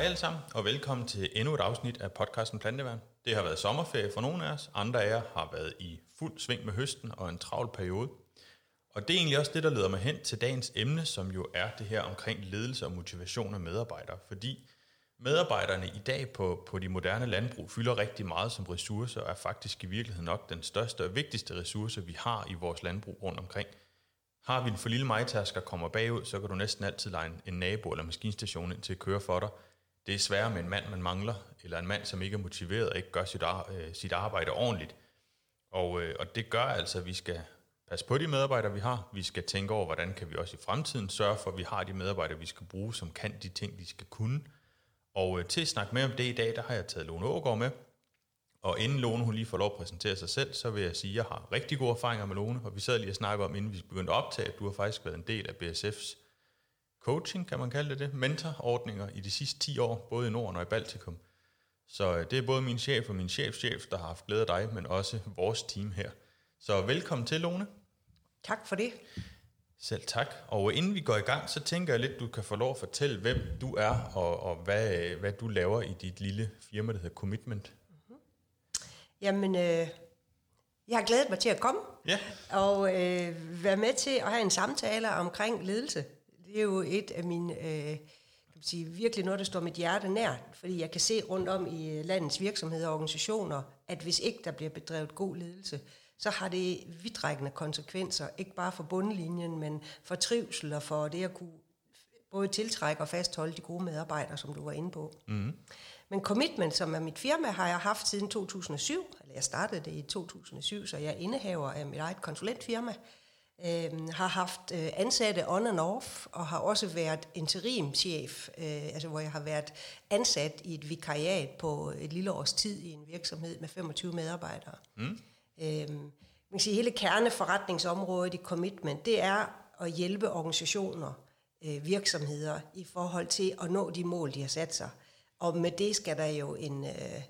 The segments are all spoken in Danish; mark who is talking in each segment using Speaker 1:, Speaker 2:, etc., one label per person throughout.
Speaker 1: Hej alle sammen, og velkommen til endnu et afsnit af podcasten Planteværn. Det har været sommerferie for nogle af os, andre af jer har været i fuld sving med høsten og en travl periode. Og det er egentlig også det, der leder mig hen til dagens emne, som jo er det her omkring ledelse og motivation af medarbejdere. Fordi medarbejderne i dag på, på de moderne landbrug fylder rigtig meget som ressourcer, og er faktisk i virkeligheden nok den største og vigtigste ressource, vi har i vores landbrug rundt omkring. Har vi en for lille majtasker kommer bagud, så kan du næsten altid lege en, en nabo eller maskinstation ind til at køre for dig – det er sværere med en mand, man mangler, eller en mand, som ikke er motiveret og ikke gør sit, øh, sit arbejde ordentligt. Og, øh, og det gør altså, at vi skal passe på de medarbejdere, vi har. Vi skal tænke over, hvordan kan vi også i fremtiden sørge for, at vi har de medarbejdere, vi skal bruge, som kan de ting, de skal kunne. Og øh, til at snakke mere om det i dag, der har jeg taget Lone Ågaard med. Og inden Lone hun lige får lov at præsentere sig selv, så vil jeg sige, at jeg har rigtig gode erfaringer med Lone, og vi sad lige og snakkede om, inden vi begyndte at optage, at du har faktisk været en del af BSF's coaching, kan man kalde det det, mentorordninger i de sidste 10 år, både i Norden og i Baltikum. Så øh, det er både min chef og min chefchef, der har haft glæde af dig, men også vores team her. Så velkommen til, Lone.
Speaker 2: Tak for det.
Speaker 1: Selv tak. Og inden vi går i gang, så tænker jeg lidt, du kan få lov at fortælle, hvem du er, og, og hvad, hvad du laver i dit lille firma, der hedder Commitment. Mm-hmm.
Speaker 2: Jamen, øh, jeg har glædet mig til at komme,
Speaker 1: ja.
Speaker 2: og øh, være med til at have en samtale omkring ledelse det er jo et af mine, øh, kan man sige, virkelig noget, der står mit hjerte nær, fordi jeg kan se rundt om i landets virksomheder og organisationer, at hvis ikke der bliver bedrevet god ledelse, så har det vidtrækkende konsekvenser, ikke bare for bundlinjen, men for trivsel og for det at kunne både tiltrække og fastholde de gode medarbejdere, som du var inde på. Mm. Men Commitment, som er mit firma, har jeg haft siden 2007, eller jeg startede det i 2007, så jeg er indehaver af mit eget konsulentfirma, øh, har haft øh, ansatte on and off, og har også været interimchef, øh, altså hvor jeg har været ansat i et vikariat på et lille års tid i en virksomhed med 25 medarbejdere. Mm. Øh, man kan sige, hele kerneforretningsområdet i Commitment, det er at hjælpe organisationer, øh, virksomheder i forhold til at nå de mål, de har sat sig. Og med det skal der jo en, øh,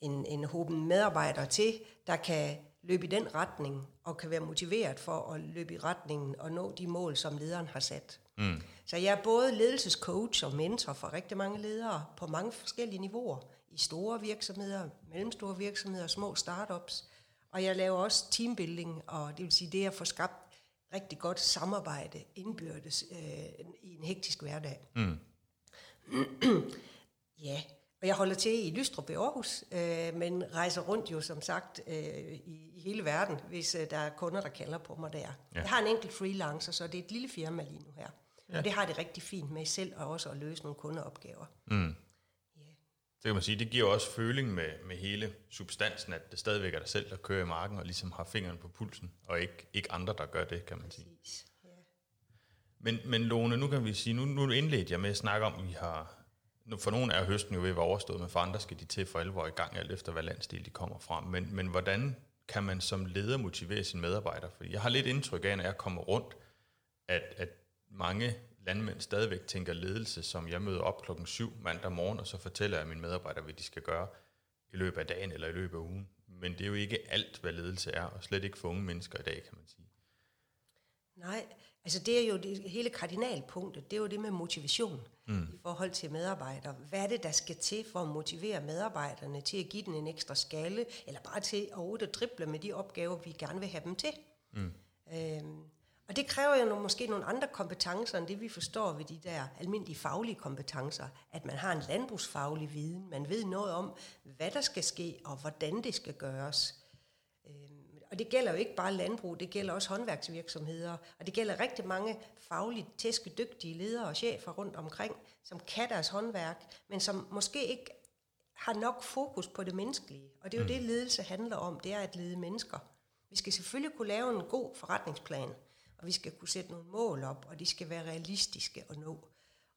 Speaker 2: en, en hoben medarbejdere til, der kan løbe i den retning, og kan være motiveret for at løbe i retningen og nå de mål, som lederen har sat. Mm. Så jeg er både ledelsescoach og mentor for rigtig mange ledere på mange forskellige niveauer. I store virksomheder, mellemstore virksomheder, små startups. Og jeg laver også teambuilding, og det vil sige det at få skabt rigtig godt samarbejde indbyrdes øh, i en hektisk hverdag. Mm. ja, og jeg holder til i Lystrup i Aarhus, øh, men rejser rundt jo som sagt øh, i, i hele verden, hvis øh, der er kunder, der kalder på mig der. Ja. Jeg har en enkelt freelancer, så det er et lille firma lige nu her. Ja. Og det har det rigtig fint med selv, og også at løse nogle kundeopgaver. Mm.
Speaker 1: Yeah. Så kan man sige, det giver også føling med, med hele substansen, at det stadigvæk er dig selv, der kører i marken, og ligesom har fingeren på pulsen, og ikke, ikke andre, der gør det, kan man sige. Præcis. Men, men Lone, nu kan vi sige, nu, nu indledte jeg med at snakke om, at vi har for nogle er høsten jo ved at være overstået, men for andre skal de til for alvor i gang, alt efter hvad landsdel de kommer fra. Men, men hvordan kan man som leder motivere sine medarbejdere? Fordi jeg har lidt indtryk af, når jeg kommer rundt, at, at mange landmænd stadigvæk tænker ledelse, som jeg møder op klokken 7 mandag morgen, og så fortæller jeg mine medarbejdere, hvad de skal gøre i løbet af dagen eller i løbet af ugen. Men det er jo ikke alt, hvad ledelse er, og slet ikke for unge mennesker i dag, kan man sige.
Speaker 2: Nej, altså det er jo det hele kardinalpunktet, det er jo det med motivation mm. i forhold til medarbejdere. Hvad er det, der skal til for at motivere medarbejderne til at give den en ekstra skalle, eller bare til at at drible med de opgaver, vi gerne vil have dem til? Mm. Øhm, og det kræver jo nogle, måske nogle andre kompetencer, end det vi forstår ved de der almindelige faglige kompetencer. At man har en landbrugsfaglig viden, man ved noget om, hvad der skal ske, og hvordan det skal gøres. Og det gælder jo ikke bare landbrug, det gælder også håndværksvirksomheder, og det gælder rigtig mange fagligt tæskedygtige ledere og chefer rundt omkring, som kan deres håndværk, men som måske ikke har nok fokus på det menneskelige. Og det er jo mm. det, ledelse handler om, det er at lede mennesker. Vi skal selvfølgelig kunne lave en god forretningsplan, og vi skal kunne sætte nogle mål op, og de skal være realistiske at nå.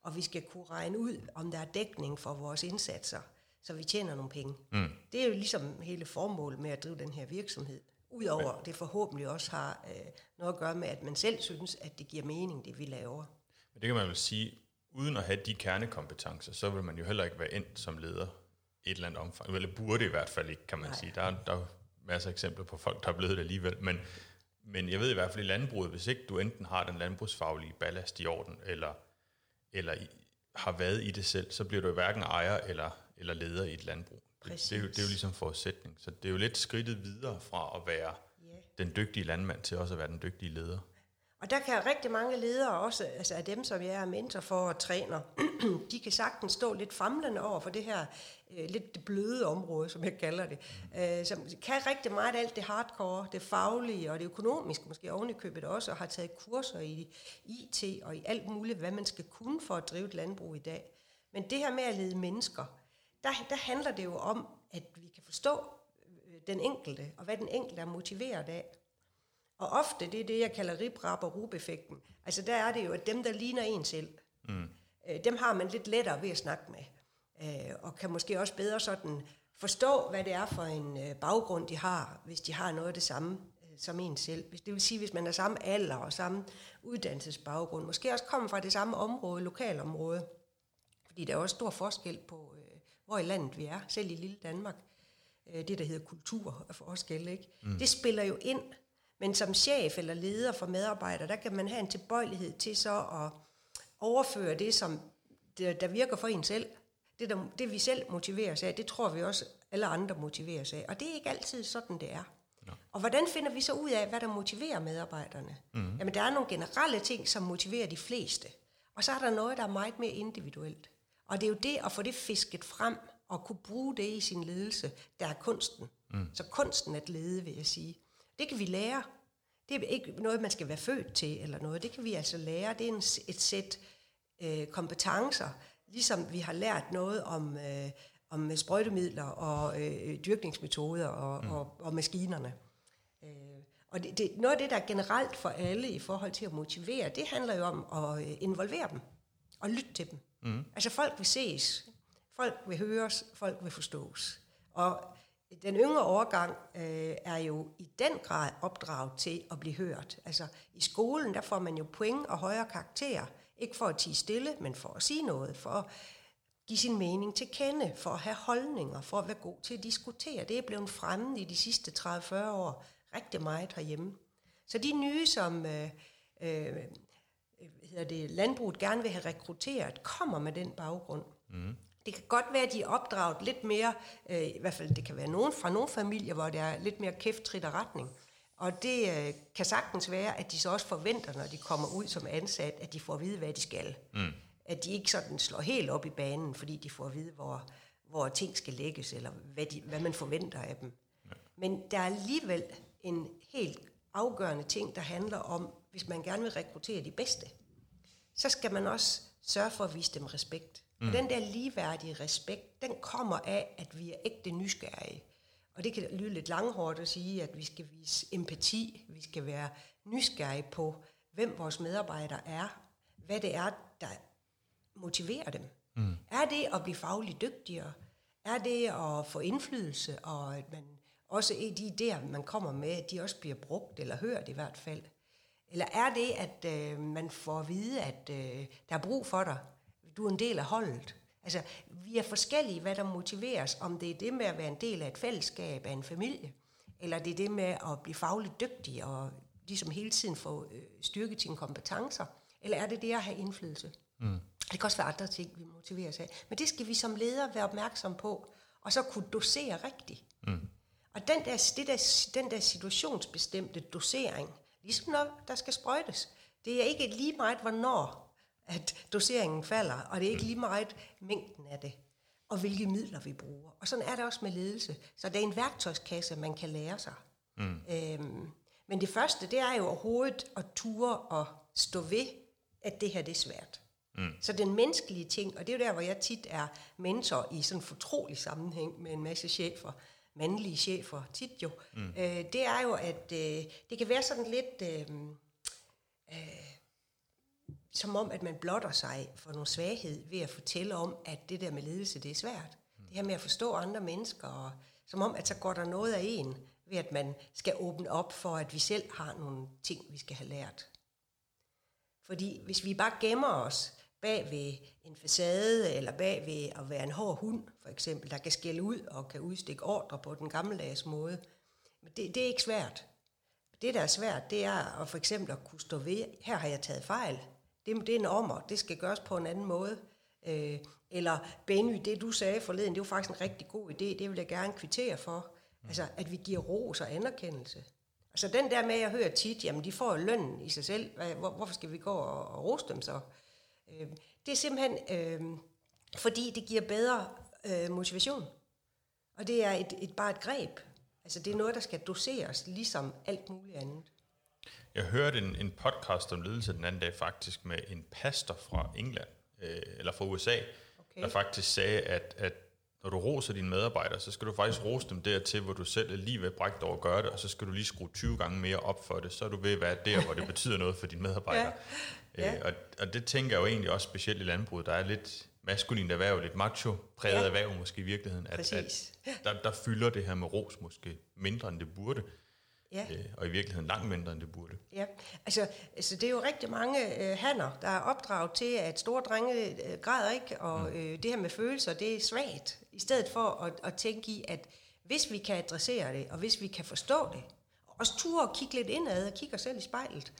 Speaker 2: Og vi skal kunne regne ud, om der er dækning for vores indsatser, så vi tjener nogle penge. Mm. Det er jo ligesom hele formålet med at drive den her virksomhed. Udover at det forhåbentlig også har øh, noget at gøre med, at man selv synes, at det giver mening, det vi laver.
Speaker 1: Men det kan man vel sige, uden at have de kernekompetencer, så vil man jo heller ikke være endt som leder i et eller andet omfang. Eller burde i hvert fald ikke, kan man Nej. sige. Der er, der er masser af eksempler på folk, der er blevet det alligevel. Men, men jeg ved i hvert fald i landbruget, hvis ikke du enten har den landbrugsfaglige ballast i orden, eller, eller i, har været i det selv, så bliver du hverken ejer eller, eller leder i et landbrug. Det, det, er jo, det er jo ligesom forudsætning. Så det er jo lidt skridtet videre fra at være yeah. den dygtige landmand til også at være den dygtige leder.
Speaker 2: Og der kan rigtig mange ledere, også altså af dem, som jeg er mentor for og træner, de kan sagtens stå lidt famlende over for det her øh, lidt det bløde område, som jeg kalder det, øh, som kan rigtig meget alt det hardcore, det faglige og det økonomiske, måske oven i købet også, og har taget kurser i IT og i alt muligt, hvad man skal kunne for at drive et landbrug i dag. Men det her med at lede mennesker, der, der handler det jo om, at vi kan forstå øh, den enkelte, og hvad den enkelte er motiveret af. Og ofte, det er det, jeg kalder rip, rap og rub-effekten. Altså der er det jo, at dem, der ligner en selv, mm. øh, dem har man lidt lettere ved at snakke med. Øh, og kan måske også bedre sådan forstå, hvad det er for en øh, baggrund, de har, hvis de har noget af det samme øh, som en selv. Hvis, det vil sige, hvis man er samme alder og samme uddannelsesbaggrund, måske også kommer fra det samme område, lokalområde, fordi der er også stor forskel på, hvor i landet vi er, selv i lille Danmark. Øh, det, der hedder kultur er forskel, ikke? Mm. Det spiller jo ind men som chef eller leder for medarbejdere, der kan man have en tilbøjelighed til så at overføre det, som der virker for en selv. Det, der, det vi selv motiveres af, det tror vi også alle andre motiveres af. Og det er ikke altid sådan, det er. No. Og hvordan finder vi så ud af, hvad der motiverer medarbejderne? Mm. Jamen, der er nogle generelle ting, som motiverer de fleste. Og så er der noget, der er meget mere individuelt. Og det er jo det at få det fisket frem, og kunne bruge det i sin ledelse, der er kunsten. Mm. Så kunsten at lede, vil jeg sige. Det kan vi lære. Det er ikke noget, man skal være født til eller noget. Det kan vi altså lære. Det er en, et sæt øh, kompetencer, ligesom vi har lært noget om, øh, om sprøjtemidler og øh, dyrkningsmetoder og, mm. og, og maskinerne. Øh, og det, det, noget af det, der er generelt for alle i forhold til at motivere, det handler jo om at øh, involvere dem og lytte til dem. Mm. Altså folk vil ses, folk vil høres, folk vil forstås. Og den yngre overgang øh, er jo i den grad opdraget til at blive hørt. Altså i skolen, der får man jo point og højere karakterer. Ikke for at tige stille, men for at sige noget, for at give sin mening til kende, for at have holdninger, for at være god til at diskutere. Det er blevet fremme i de sidste 30-40 år rigtig meget herhjemme. Så de nye, som øh, øh, hedder det, landbruget gerne vil have rekrutteret, kommer med den baggrund. Mm. Det kan godt være, at de er opdraget lidt mere, øh, i hvert fald det kan være nogen fra nogle familier, hvor der er lidt mere kæft, trit og retning. Og det øh, kan sagtens være, at de så også forventer, når de kommer ud som ansat, at de får at vide, hvad de skal. Mm. At de ikke sådan slår helt op i banen, fordi de får at vide, hvor, hvor ting skal lægges, eller hvad, de, hvad man forventer af dem. Ja. Men der er alligevel en helt afgørende ting, der handler om, hvis man gerne vil rekruttere de bedste, så skal man også sørge for at vise dem respekt. Mm. Og den der ligeværdige respekt, den kommer af, at vi er ægte nysgerrige. Og det kan lyde lidt langhårdt at sige, at vi skal vise empati, vi skal være nysgerrige på, hvem vores medarbejdere er, hvad det er, der motiverer dem. Mm. Er det at blive fagligt dygtigere? Er det at få indflydelse, og at man også de idéer, man kommer med, at de også bliver brugt eller hørt i hvert fald? Eller er det, at øh, man får at vide, at øh, der er brug for dig, du er en del af holdet. Altså, vi er forskellige, hvad der motiveres, om det er det med at være en del af et fællesskab, af en familie, eller det er det med at blive fagligt dygtig og ligesom hele tiden få øh, styrket sine kompetencer, eller er det det at have indflydelse? Mm. Det kan også være andre ting, vi motiveres af. Men det skal vi som ledere være opmærksom på, og så kunne dosere rigtigt. Mm. Og den der, det der, den der situationsbestemte dosering, ligesom når der skal sprøjtes, det er ikke lige meget, hvornår at doseringen falder, og det er ikke lige meget mængden af det, og hvilke midler vi bruger. Og sådan er det også med ledelse. Så det er en værktøjskasse, man kan lære sig. Mm. Øhm, men det første, det er jo overhovedet at ture og stå ved, at det her det er svært. Mm. Så den menneskelige ting, og det er jo der, hvor jeg tit er mentor i sådan en fortrolig sammenhæng med en masse chefer, mandlige chefer tit jo, mm. øh, det er jo, at øh, det kan være sådan lidt... Øh, øh, som om, at man blotter sig for nogle svaghed ved at fortælle om, at det der med ledelse, det er svært. Mm. Det her med at forstå andre mennesker, og som om, at så går der noget af en, ved at man skal åbne op for, at vi selv har nogle ting, vi skal have lært. Fordi hvis vi bare gemmer os bag ved en facade, eller bag ved at være en hård hund, for eksempel, der kan skælde ud og kan udstikke ordre på den gammeldags måde, det, det er ikke svært. Det, der er svært, det er at for eksempel at kunne stå ved, her har jeg taget fejl, det, det er en ommer, det skal gøres på en anden måde. Øh, eller Benny, det du sagde forleden, det var faktisk en rigtig god idé, det vil jeg gerne kvittere for. Mm. Altså, at vi giver ros og anerkendelse. Altså den der med, at jeg hører tit, jamen de får lønnen i sig selv, Hvor, hvorfor skal vi gå og, og rose dem så? Øh, det er simpelthen, øh, fordi det giver bedre øh, motivation. Og det er et, et, bare et greb. Altså det er noget, der skal doseres, ligesom alt muligt andet.
Speaker 1: Jeg hørte en, en podcast om ledelse den anden dag faktisk med en pastor fra England, øh, eller fra USA, okay. der faktisk sagde, at, at når du roser dine medarbejdere, så skal du faktisk rose dem dertil, hvor du selv er lige ved brægt over at gøre det, og så skal du lige skrue 20 gange mere op for det, så er du ved at være der, hvor det betyder noget for dine medarbejdere. Ja. Øh, og, og det tænker jeg jo egentlig også specielt i landbruget, der er lidt maskulint erhverv, lidt macho-præget ja. erhverv måske i virkeligheden, at, at der, der fylder det her med ros måske mindre, end det burde. Ja. Øh, og i virkeligheden langt mindre, end det burde.
Speaker 2: Ja, altså, altså det er jo rigtig mange øh, hanner, der er opdraget til, at store drenge øh, græder ikke, og mm. øh, det her med følelser, det er svagt. I stedet for at, at tænke i, at hvis vi kan adressere det, og hvis vi kan forstå det, og også ture og kigge lidt indad og kigge os selv i spejlet,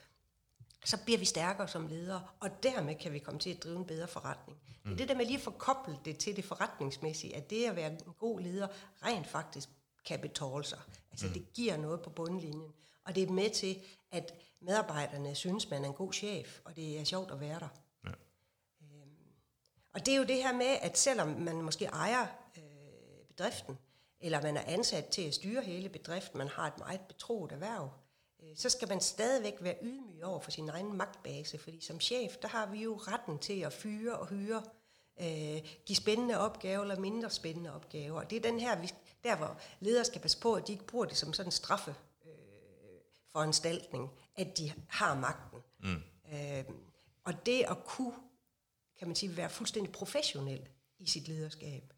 Speaker 2: så bliver vi stærkere som ledere, og dermed kan vi komme til at drive en bedre forretning. Mm. Det er det der med lige at forkoble det til det forretningsmæssige, at det at være en god leder rent faktisk kan betale sig. Altså mm. det giver noget på bundlinjen. Og det er med til, at medarbejderne synes, man er en god chef, og det er sjovt at være der. Ja. Øhm, og det er jo det her med, at selvom man måske ejer øh, bedriften, eller man er ansat til at styre hele bedriften, man har et meget betroet erhverv, så skal man stadigvæk være ydmyg over for sin egen magtbase, fordi som chef, der har vi jo retten til at fyre og hyre, øh, give spændende opgaver eller mindre spændende opgaver. Og det er den her, vi, der hvor ledere skal passe på, at de ikke bruger det som sådan en straffe øh, foranstaltning, at de har magten. Mm. Øh, og det at kunne, kan man sige, være fuldstændig professionel i sit lederskab,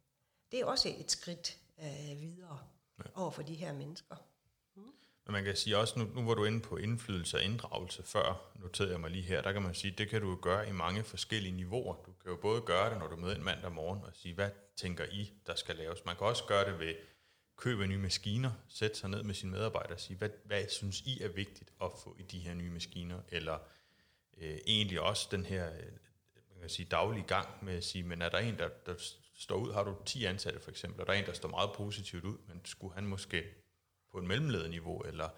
Speaker 2: det er også et skridt øh, videre ja. over for de her mennesker.
Speaker 1: Men man kan sige også, nu, nu var du inde på indflydelse og inddragelse før, noterede jeg mig lige her, der kan man sige, det kan du gøre i mange forskellige niveauer. Du kan jo både gøre det, når du møder en mandag morgen og sige, hvad tænker I, der skal laves? Man kan også gøre det ved købe nye maskiner, sætte sig ned med sine medarbejdere og sige, hvad, hvad synes I er vigtigt at få i de her nye maskiner? Eller øh, egentlig også den her øh, man kan sige, daglige gang med at sige, men er der en, der, der står ud, har du 10 ansatte for eksempel, og der er en, der står meget positivt ud, men skulle han måske på et mellemledeniveau, eller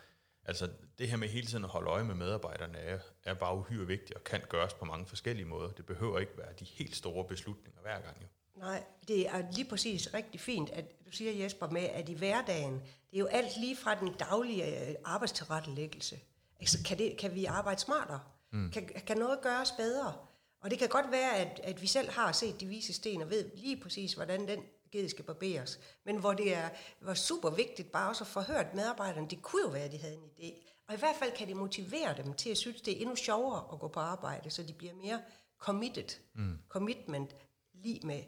Speaker 1: altså det her med hele tiden at holde øje med medarbejderne er, er bare uhyre vigtigt og kan gøres på mange forskellige måder. Det behøver ikke være de helt store beslutninger hver gang jo.
Speaker 2: Nej, det er lige præcis rigtig fint, at du siger Jesper med, at i hverdagen, det er jo alt lige fra den daglige øh, arbejdstilrettelæggelse. Altså kan, det, kan vi arbejde smartere? Mm. Kan, kan noget gøres bedre? Og det kan godt være, at, at vi selv har set de vise sten og ved lige præcis, hvordan den ged skal barberes. Men hvor det er, var super vigtigt bare også at få hørt medarbejderne, det kunne jo være, at de havde en idé. Og i hvert fald kan det motivere dem til at synes, det er endnu sjovere at gå på arbejde, så de bliver mere committed. Mm. Commitment lige med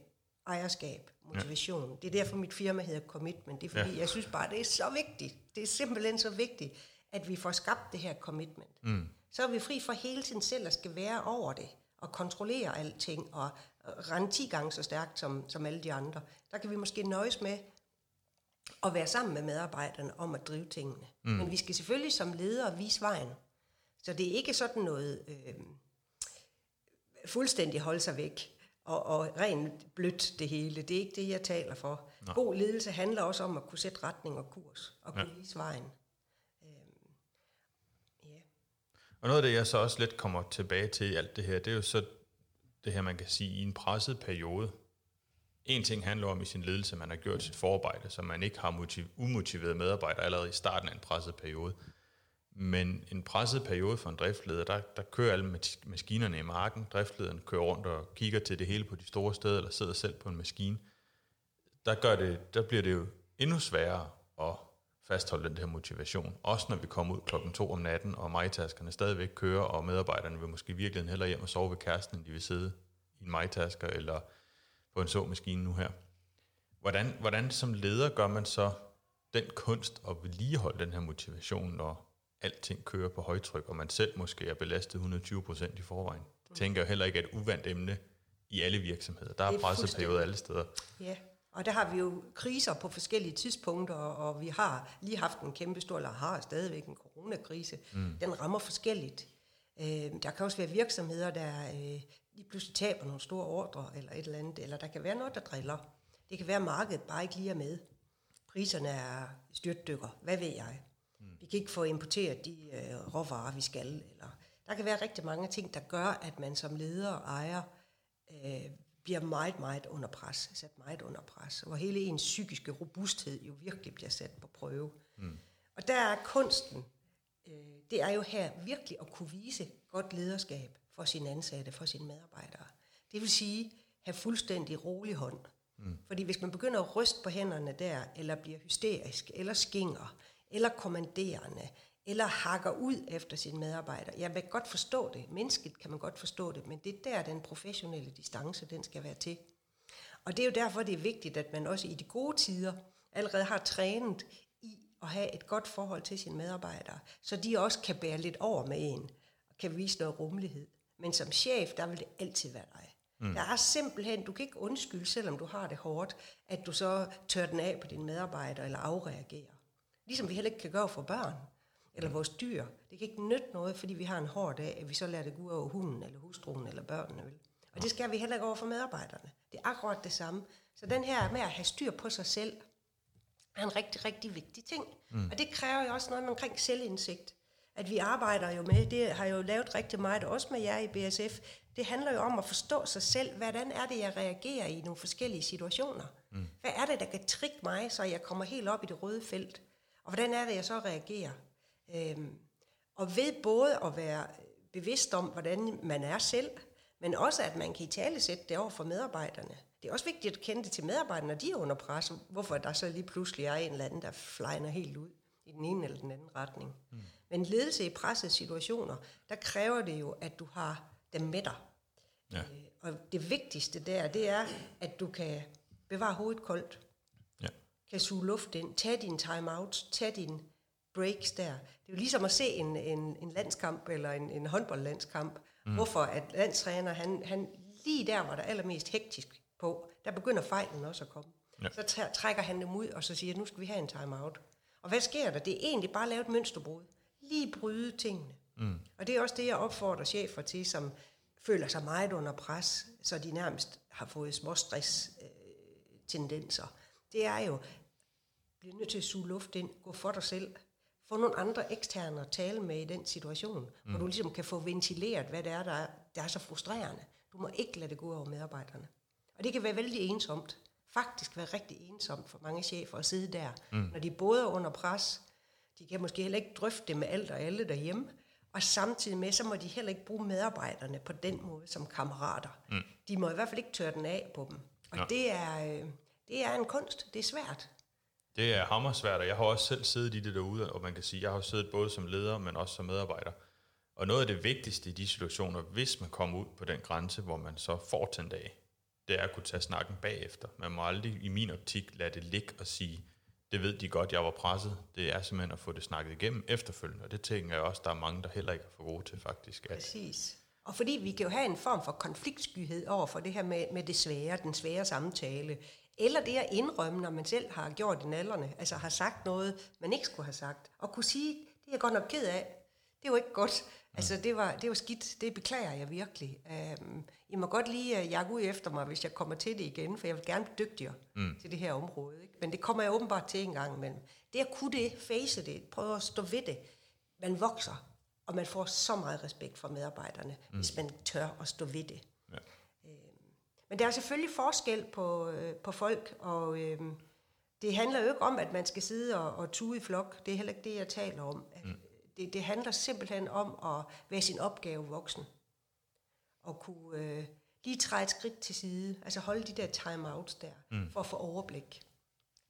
Speaker 2: ejerskab, motivation. Ja. Det er derfor, mit firma hedder Commitment. Det er fordi, ja. jeg synes bare, det er så vigtigt. Det er simpelthen så vigtigt, at vi får skabt det her commitment. Mm. Så er vi fri for hele tiden selv at skal være over det, og kontrollere alting, og rende 10 gange så stærkt som, som alle de andre. Der kan vi måske nøjes med at være sammen med medarbejderne om at drive tingene. Mm. Men vi skal selvfølgelig som ledere vise vejen. Så det er ikke sådan noget øh, fuldstændig holde sig væk og, og rent blødt det hele. Det er ikke det, jeg taler for. Nå. God ledelse handler også om at kunne sætte retning og kurs og kunne ja. vise vejen. Øhm,
Speaker 1: yeah. Og noget af det, jeg så også lidt kommer tilbage til i alt det her, det er jo så det her, man kan sige, i en presset periode. En ting handler om i sin ledelse, man har gjort sit forarbejde, så man ikke har motiv- umotiverede medarbejdere allerede i starten af en presset periode. Men en presset periode for en driftleder, der, der kører alle maskinerne i marken. Driftlederen kører rundt og kigger til det hele på de store steder, eller sidder selv på en maskine. Der, gør det, der bliver det jo endnu sværere at fastholde den her motivation. Også når vi kommer ud klokken to om natten, og majtaskerne stadigvæk kører, og medarbejderne vil måske virkelig hellere hjem og sove ved kæresten, end de vil sidde i en majtasker eller på en såmaskine nu her. Hvordan, hvordan som leder gør man så den kunst at vedligeholde den her motivation, når alting kører på højtryk, og man selv måske er belastet 120 procent i forvejen? Det tænker jeg heller ikke er et uvandt emne i alle virksomheder. Der er, er presseperioder alle steder.
Speaker 2: Ja, og der har vi jo kriser på forskellige tidspunkter, og vi har lige haft en kæmpe stor, eller har stadigvæk en coronakrise. Mm. Den rammer forskelligt. Øh, der kan også være virksomheder, der øh, lige pludselig taber nogle store ordre eller et eller andet, eller der kan være noget, der driller. Det kan være, at markedet bare ikke lige er med. Priserne er styrtdykker. Hvad ved jeg? Mm. Vi kan ikke få importeret de øh, råvarer, vi skal. Eller der kan være rigtig mange ting, der gør, at man som leder og ejer øh, bliver meget, meget under pres, sat meget under pres, hvor hele ens psykiske robusthed jo virkelig bliver sat på prøve. Mm. Og der er kunsten, øh, det er jo her virkelig at kunne vise godt lederskab for sine ansatte, for sine medarbejdere. Det vil sige, have fuldstændig rolig hånd. Mm. Fordi hvis man begynder at ryste på hænderne der, eller bliver hysterisk, eller skinger, eller kommanderende, eller hakker ud efter sine medarbejdere. Jeg vil godt forstå det. Mennesket kan man godt forstå det, men det er der, den professionelle distance, den skal være til. Og det er jo derfor, det er vigtigt, at man også i de gode tider allerede har trænet i at have et godt forhold til sine medarbejdere, så de også kan bære lidt over med en, og kan vise noget rummelighed. Men som chef, der vil det altid være dig. Mm. Der er simpelthen, du kan ikke undskylde, selvom du har det hårdt, at du så tør den af på dine medarbejdere eller afreagerer. Ligesom vi heller ikke kan gøre for børn eller vores dyr. Det kan ikke nytte noget, fordi vi har en hård dag, at vi så lader det gå ud over hunden, eller hustruen, eller børnene. Vel? Og det skal vi heller ikke over for medarbejderne. Det er akkurat det samme. Så den her med at have styr på sig selv, er en rigtig, rigtig vigtig ting. Mm. Og det kræver jo også noget omkring selvindsigt. At vi arbejder jo med, det har jeg jo lavet rigtig meget, også med jer i BSF, det handler jo om at forstå sig selv. Hvordan er det, jeg reagerer i nogle forskellige situationer? Mm. Hvad er det, der kan trigge mig, så jeg kommer helt op i det røde felt? Og hvordan er det, jeg så reagerer? Øhm, og ved både at være bevidst om, hvordan man er selv, men også at man kan i tale sætte det over for medarbejderne. Det er også vigtigt at kende det til medarbejderne, når de er under pres, hvorfor der så lige pludselig er en eller anden, der flyner helt ud i den ene eller den anden retning. Mm. Men ledelse i pressede situationer, der kræver det jo, at du har dem med dig. Ja. Øh, og det vigtigste der, det er, at du kan bevare hovedet koldt, ja. kan suge luft ind, tage din time-out, tage din breaks der. Det er jo ligesom at se en, en, en landskamp eller en, en håndboldlandskamp, mm. hvorfor at landstræner, han, han lige der, hvor der er allermest hektisk på, der begynder fejlen også at komme. Ja. Så trækker han dem ud, og så siger, nu skal vi have en time-out. Og hvad sker der? Det er egentlig bare at lave et mønsterbrud. Lige bryde tingene. Mm. Og det er også det, jeg opfordrer chefer til, som føler sig meget under pres, så de nærmest har fået småstress-tendenser. Øh, det er jo, bliver nødt til at suge luft ind, gå for dig selv, få nogle andre eksterne at tale med i den situation, mm. hvor du ligesom kan få ventileret, hvad det er, der er, der er så frustrerende. Du må ikke lade det gå over medarbejderne. Og det kan være vældig ensomt. Faktisk være rigtig ensomt for mange chefer at sidde der, mm. når de både er under pres, de kan måske heller ikke drøfte det med alt og alle derhjemme, og samtidig med, så må de heller ikke bruge medarbejderne på den måde som kammerater. Mm. De må i hvert fald ikke tørre den af på dem. Og ja. det, er, øh, det er en kunst. Det er svært.
Speaker 1: Det er hammersvært, og jeg har også selv siddet i det derude, og man kan sige, jeg har siddet både som leder, men også som medarbejder. Og noget af det vigtigste i de situationer, hvis man kommer ud på den grænse, hvor man så får 10 dage, det er at kunne tage snakken bagefter. Man må aldrig i min optik lade det ligge og sige, det ved de godt, jeg var presset. Det er simpelthen at få det snakket igennem efterfølgende, og det tænker jeg også, der er mange, der heller ikke er for gode til faktisk.
Speaker 2: At Præcis. Og fordi vi kan jo have en form for konfliktskyhed over for det her med, med det svære, den svære samtale, eller det at indrømme, når man selv har gjort i nallerne, altså har sagt noget, man ikke skulle have sagt, og kunne sige, det er jeg godt nok ked af, det var ikke godt, mm. altså det var, det var skidt, det beklager jeg virkelig. Um, I må godt lige uh, jakke ud efter mig, hvis jeg kommer til det igen, for jeg vil gerne blive dygtigere mm. til det her område. Ikke? Men det kommer jeg åbenbart til en gang imellem. Det at kunne det, face det, prøve at stå ved det, man vokser, og man får så meget respekt for medarbejderne, mm. hvis man tør at stå ved det. Men der er selvfølgelig forskel på, øh, på folk, og øh, det handler jo ikke om, at man skal sidde og, og tude i flok. Det er heller ikke det, jeg taler om. Mm. Det, det handler simpelthen om at være sin opgave voksen. Og kunne øh, lige træde et skridt til side, altså holde de der time-outs der, mm. for at få overblik.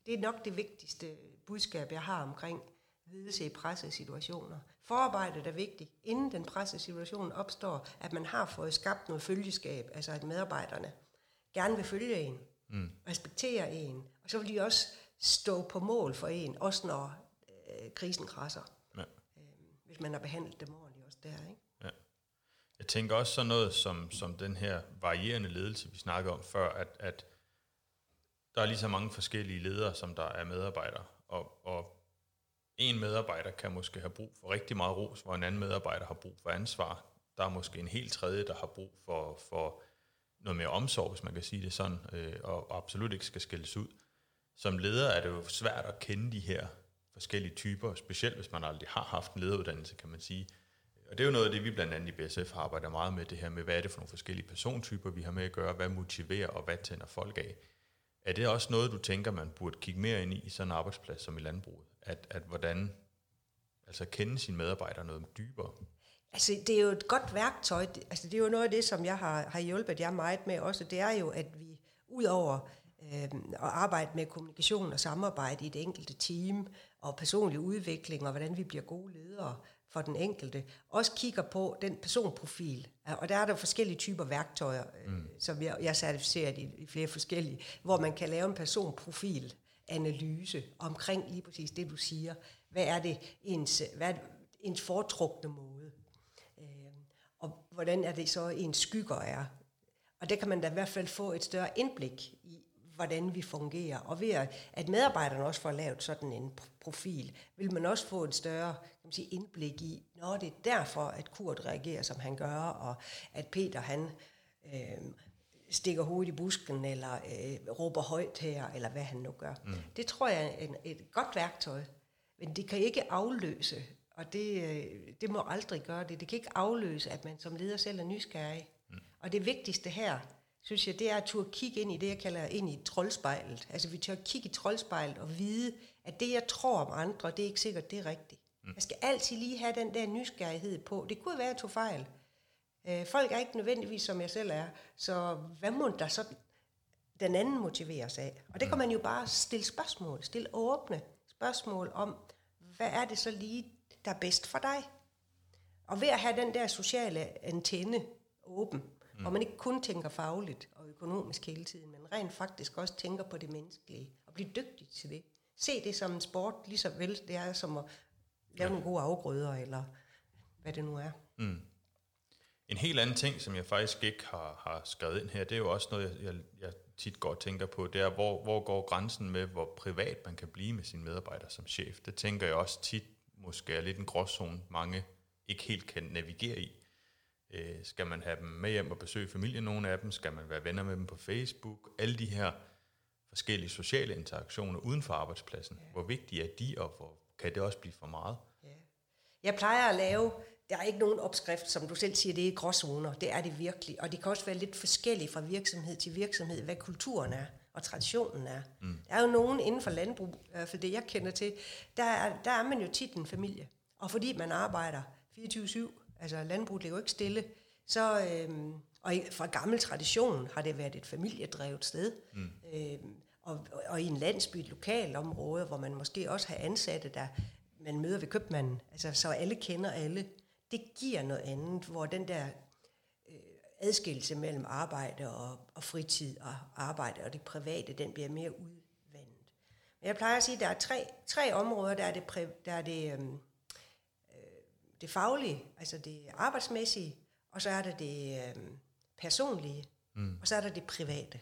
Speaker 2: Det er nok det vigtigste budskab, jeg har omkring ledelse i pressesituationer. Forarbejdet er vigtigt, inden den pressesituation opstår, at man har fået skabt noget følgeskab, altså at medarbejderne gerne vil følge en, mm. respektere en, og så vil de også stå på mål for en, også når øh, krisen krasser. Ja. Øh, hvis man har behandlet dem ordentligt også der, ikke? Ja.
Speaker 1: Jeg tænker også sådan noget som, som den her varierende ledelse, vi snakkede om før, at, at der er lige så mange forskellige ledere, som der er medarbejdere, og, og en medarbejder kan måske have brug for rigtig meget ros, hvor en anden medarbejder har brug for ansvar. Der er måske en helt tredje, der har brug for, for noget mere omsorg, hvis man kan sige det sådan, øh, og, og absolut ikke skal skældes ud. Som leder er det jo svært at kende de her forskellige typer, specielt hvis man aldrig har haft en lederuddannelse, kan man sige. Og det er jo noget af det, vi blandt andet i BSF arbejder meget med, det her med, hvad er det for nogle forskellige persontyper, vi har med at gøre, hvad motiverer og hvad tænder folk af. Er det også noget, du tænker, man burde kigge mere ind i, i sådan en arbejdsplads som i landbruget? At, at hvordan, altså kende sine medarbejdere noget dybere?
Speaker 2: Altså, det er jo et godt værktøj. Altså, det er jo noget af det, som jeg har, har hjulpet jer meget med også. Det er jo, at vi ud over øh, at arbejde med kommunikation og samarbejde i det enkelte team, og personlig udvikling, og hvordan vi bliver gode ledere for den enkelte, også kigger på den personprofil. Og der er der forskellige typer værktøjer, øh, mm. som jeg, jeg er certificeret i, i flere forskellige, hvor man kan lave en personprofil analyse omkring lige præcis det, du siger. Hvad er det ens, hvad er ens foretrukne måde? Hvordan er det så ens skygger er? Og det kan man da i hvert fald få et større indblik i, hvordan vi fungerer. Og ved at medarbejderne også får lavet sådan en profil, vil man også få et større kan man sige, indblik i, når det er derfor, at Kurt reagerer, som han gør, og at Peter han øh, stikker hovedet i busken, eller øh, råber højt her, eller hvad han nu gør. Mm. Det tror jeg er en, et godt værktøj, men det kan ikke afløse, og det, øh, det må aldrig gøre det, det kan ikke afløse, at man som leder selv er nysgerrig. Mm. Og det vigtigste her, synes jeg, det er at turde kigge ind i det, jeg kalder ind i troldspejlet. Altså vi tør kigge i troldspejlet og vide, at det, jeg tror om andre, det er ikke sikkert, det er rigtigt. Mm. Jeg skal altid lige have den der nysgerrighed på. Det kunne være, at jeg tog fejl. Øh, folk er ikke nødvendigvis, som jeg selv er. Så hvad må der så den anden motiveres af? Og det kan mm. man jo bare stille spørgsmål. Stille åbne spørgsmål om, hvad er det så lige, der er bedst for dig? Og ved at have den der sociale antenne åben, mm. hvor man ikke kun tænker fagligt og økonomisk hele tiden, men rent faktisk også tænker på det menneskelige, og blive dygtig til det. Se det som en sport, lige så vel det er som at lave ja. nogle gode afgrøder, eller hvad det nu er. Mm.
Speaker 1: En helt anden ting, som jeg faktisk ikke har, har skrevet ind her, det er jo også noget, jeg, jeg, tit godt tænker på, det er, hvor, hvor går grænsen med, hvor privat man kan blive med sine medarbejdere som chef. Det tænker jeg også tit måske er lidt en gråzone, mange ikke helt kan navigere i. Øh, skal man have dem med hjem og besøge familien, nogle af dem? Skal man være venner med dem på Facebook? Alle de her forskellige sociale interaktioner uden for arbejdspladsen. Ja. Hvor vigtige er de, og hvor kan det også blive for meget? Ja.
Speaker 2: Jeg plejer at lave, der er ikke nogen opskrift, som du selv siger, det er gråzoner. Det er det virkelig. Og det kan også være lidt forskelligt fra virksomhed til virksomhed, hvad kulturen er og traditionen er. Mm. Der er jo nogen inden for landbrug, for det jeg kender til, der er, der er man jo tit en familie. Og fordi man arbejder 24-7, altså landbruget ligger jo ikke stille, så, øhm, og fra gammel tradition har det været et familiedrevet sted. Mm. Øhm, og, og i en landsby, et lokalområde, hvor man måske også har ansatte, der man møder ved købmanden, altså så alle kender alle, det giver noget andet, hvor den der adskillelse mellem arbejde og, og fritid og arbejde og det private, den bliver mere udvandet. Men jeg plejer at sige, at der er tre, tre områder, der er det, der er det, øhm, øh, det faglige, altså det arbejdsmæssige, og så er der det øh, personlige, mm. og så er der det private.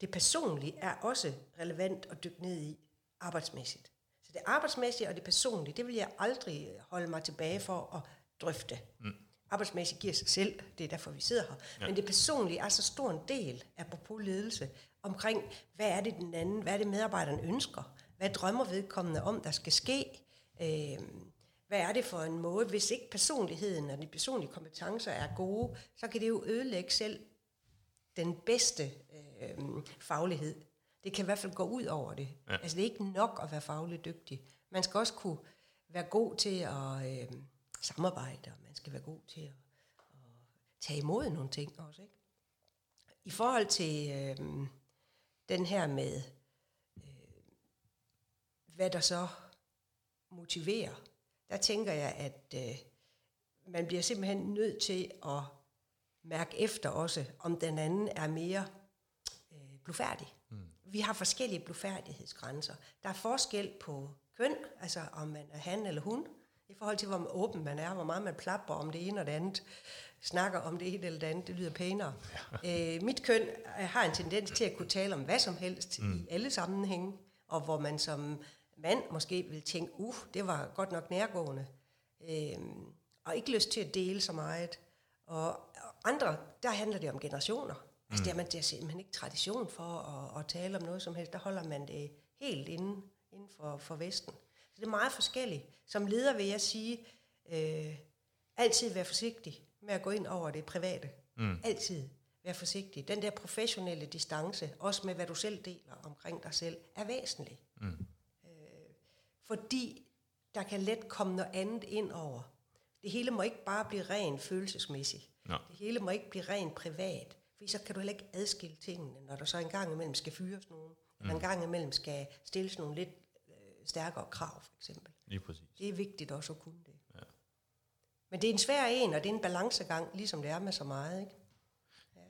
Speaker 2: Det personlige er også relevant at dykke ned i arbejdsmæssigt. Så det arbejdsmæssige og det personlige, det vil jeg aldrig holde mig tilbage for at drøfte. Mm. Arbejdsmæssigt giver sig selv, det er derfor vi sidder her. Ja. Men det personlige er så stor en del, apropos ledelse, omkring, hvad er det den anden, hvad er det medarbejderen ønsker, hvad drømmer vedkommende om, der skal ske, øh, hvad er det for en måde, hvis ikke personligheden og de personlige kompetencer er gode, så kan det jo ødelægge selv den bedste øh, faglighed. Det kan i hvert fald gå ud over det. Ja. Altså det er ikke nok at være fagligt dygtig. Man skal også kunne være god til at øh, samarbejde, og man skal være god til at, at tage imod nogle ting også. Ikke? I forhold til øh, den her med, øh, hvad der så motiverer, der tænker jeg, at øh, man bliver simpelthen nødt til at mærke efter også, om den anden er mere øh, blufærdig. Mm. Vi har forskellige blufærdighedsgrænser. Der er forskel på køn, altså om man er han eller hun, i forhold til, hvor åben man er, hvor meget man plapper om det ene og det andet, snakker om det ene eller det andet, det lyder pænere. Ja. Øh, mit køn øh, har en tendens til at kunne tale om hvad som helst mm. i alle sammenhænge, og hvor man som mand måske vil tænke, uh, det var godt nok nærgående, øh, og ikke lyst til at dele så meget. Og andre, der handler det om generationer. Mm. Altså, det er man det er simpelthen ikke tradition for at, at tale om noget som helst. Der holder man det helt inden, inden for, for Vesten. Så det er meget forskelligt. Som leder vil jeg sige, øh, altid være forsigtig med at gå ind over det private. Mm. Altid være forsigtig. Den der professionelle distance, også med hvad du selv deler omkring dig selv, er væsentlig. Mm. Øh, fordi der kan let komme noget andet ind over. Det hele må ikke bare blive rent følelsesmæssigt. No. Det hele må ikke blive rent privat. For så kan du heller ikke adskille tingene, når der så en gang imellem skal fyres nogen, mm. eller en gang imellem skal stilles nogle lidt stærkere krav, for eksempel.
Speaker 1: Lige præcis.
Speaker 2: Det er vigtigt også at kunne det. Ja. Men det er en svær en, og det er en balancegang, ligesom det er med så meget, ikke?
Speaker 1: Ja.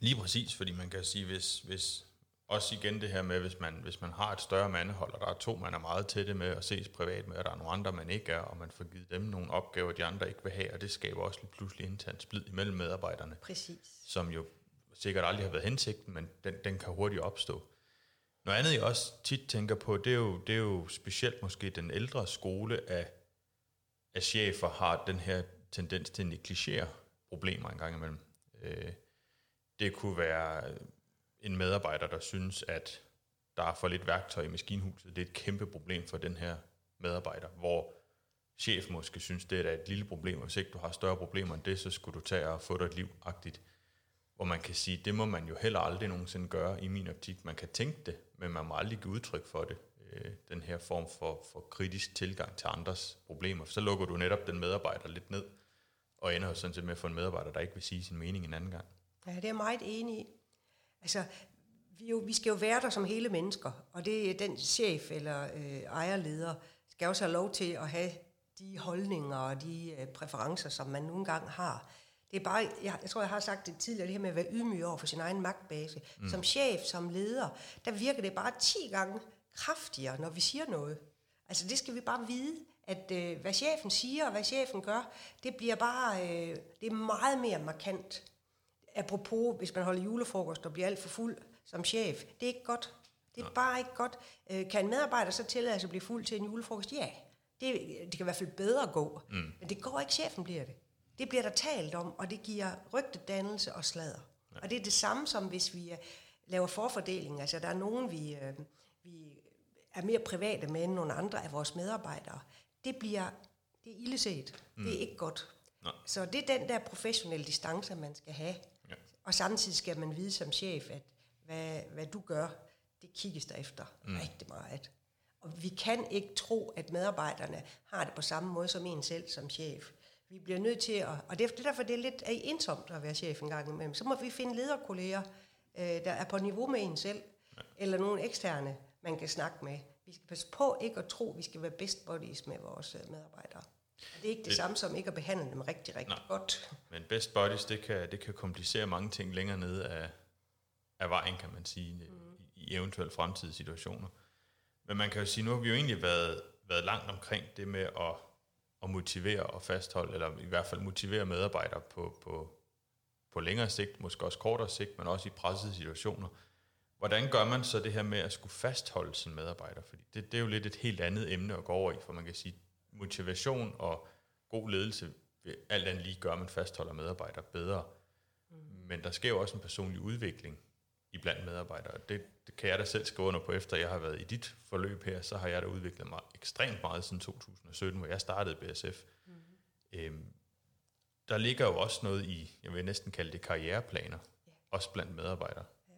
Speaker 1: Lige præcis, fordi man kan sige, hvis, hvis også igen det her med, hvis man, hvis man har et større mandehold, og der er to, man er meget tætte med at ses privat med, og der er nogle andre, man ikke er, og man får givet dem nogle opgaver, de andre ikke vil have, og det skaber også lige pludselig internt splid imellem medarbejderne.
Speaker 2: Præcis.
Speaker 1: Som jo sikkert aldrig har været hensigten, men den, den kan hurtigt opstå. Noget andet, jeg også tit tænker på, det er jo, det er jo specielt måske den ældre skole af, af chefer har den her tendens til at negligere problemer en gang imellem. Øh, det kunne være en medarbejder, der synes, at der er for lidt værktøj i maskinhuset. Det er et kæmpe problem for den her medarbejder, hvor chef måske synes, det er et lille problem, og hvis ikke du har større problemer end det, så skulle du tage og få dig et liv-agtigt. Hvor man kan sige, det må man jo heller aldrig nogensinde gøre i min optik. Man kan tænke det, men man må aldrig give udtryk for det. Øh, den her form for, for kritisk tilgang til andres problemer. For så lukker du netop den medarbejder lidt ned, og ender jo sådan set med at få en medarbejder, der ikke vil sige sin mening en anden gang.
Speaker 2: Ja, det er jeg meget enig i. Altså, vi, jo, vi skal jo være der som hele mennesker, og det er den chef eller øh, ejerleder, skal også have lov til at have de holdninger og de øh, præferencer, som man nogle gange har. Det er bare, jeg, jeg tror, jeg har sagt det tidligere, det her med at være ydmyg over for sin egen magtbase. Mm. Som chef, som leder, der virker det bare 10 gange kraftigere, når vi siger noget. Altså det skal vi bare vide, at øh, hvad chefen siger og hvad chefen gør, det bliver bare, øh, det er meget mere markant apropos, hvis man holder julefrokost og bliver alt for fuld som chef, det er ikke godt. Det er Nej. bare ikke godt. Øh, kan en medarbejder så tillade sig at blive fuld til en julefrokost? Ja. Det, det kan i hvert fald bedre gå. Mm. Men det går ikke, chefen bliver det. Det bliver der talt om, og det giver rygtedannelse og sladder. Ja. Og det er det samme som hvis vi uh, laver forfordeling. Altså der er nogen, vi, uh, vi er mere private med end nogle andre af vores medarbejdere. Det bliver det er illeset. Mm. Det er ikke godt. Nej. Så det er den der professionelle distance, man skal have. Og samtidig skal man vide som chef, at hvad, hvad du gør, det kigges der efter mm. rigtig meget. Og vi kan ikke tro, at medarbejderne har det på samme måde som en selv som chef. Vi bliver nødt til at, og det er derfor, det er lidt ensomt at være chef en gang imellem. Så må vi finde lederkolleger, øh, der er på niveau med en selv, ja. eller nogle eksterne, man kan snakke med. Vi skal passe på ikke at tro, at vi skal være best buddies med vores øh, medarbejdere. Det er ikke det, det samme som ikke at behandle dem rigtig, rigtig Nej. godt.
Speaker 1: Men best buddies, det kan, det kan komplicere mange ting længere nede af, af vejen, kan man sige, mm. i, i eventuelle fremtidige situationer. Men man kan jo sige, nu har vi jo egentlig været, været langt omkring det med at, at motivere og fastholde, eller i hvert fald motivere medarbejdere på, på, på længere sigt, måske også kortere sigt, men også i pressede situationer. Hvordan gør man så det her med at skulle fastholde sine medarbejdere? Fordi det, det er jo lidt et helt andet emne at gå over i, for man kan sige, motivation og god ledelse vil alt andet lige gøre, at man fastholder medarbejdere bedre. Mm. Men der sker jo også en personlig udvikling i blandt medarbejdere. Det, det kan jeg da selv skrive under på, efter jeg har været i dit forløb her, så har jeg da udviklet mig ekstremt meget siden 2017, hvor jeg startede BSF. Mm. Øhm, der ligger jo også noget i, jeg vil næsten kalde det karriereplaner, ja. også blandt medarbejdere. Ja.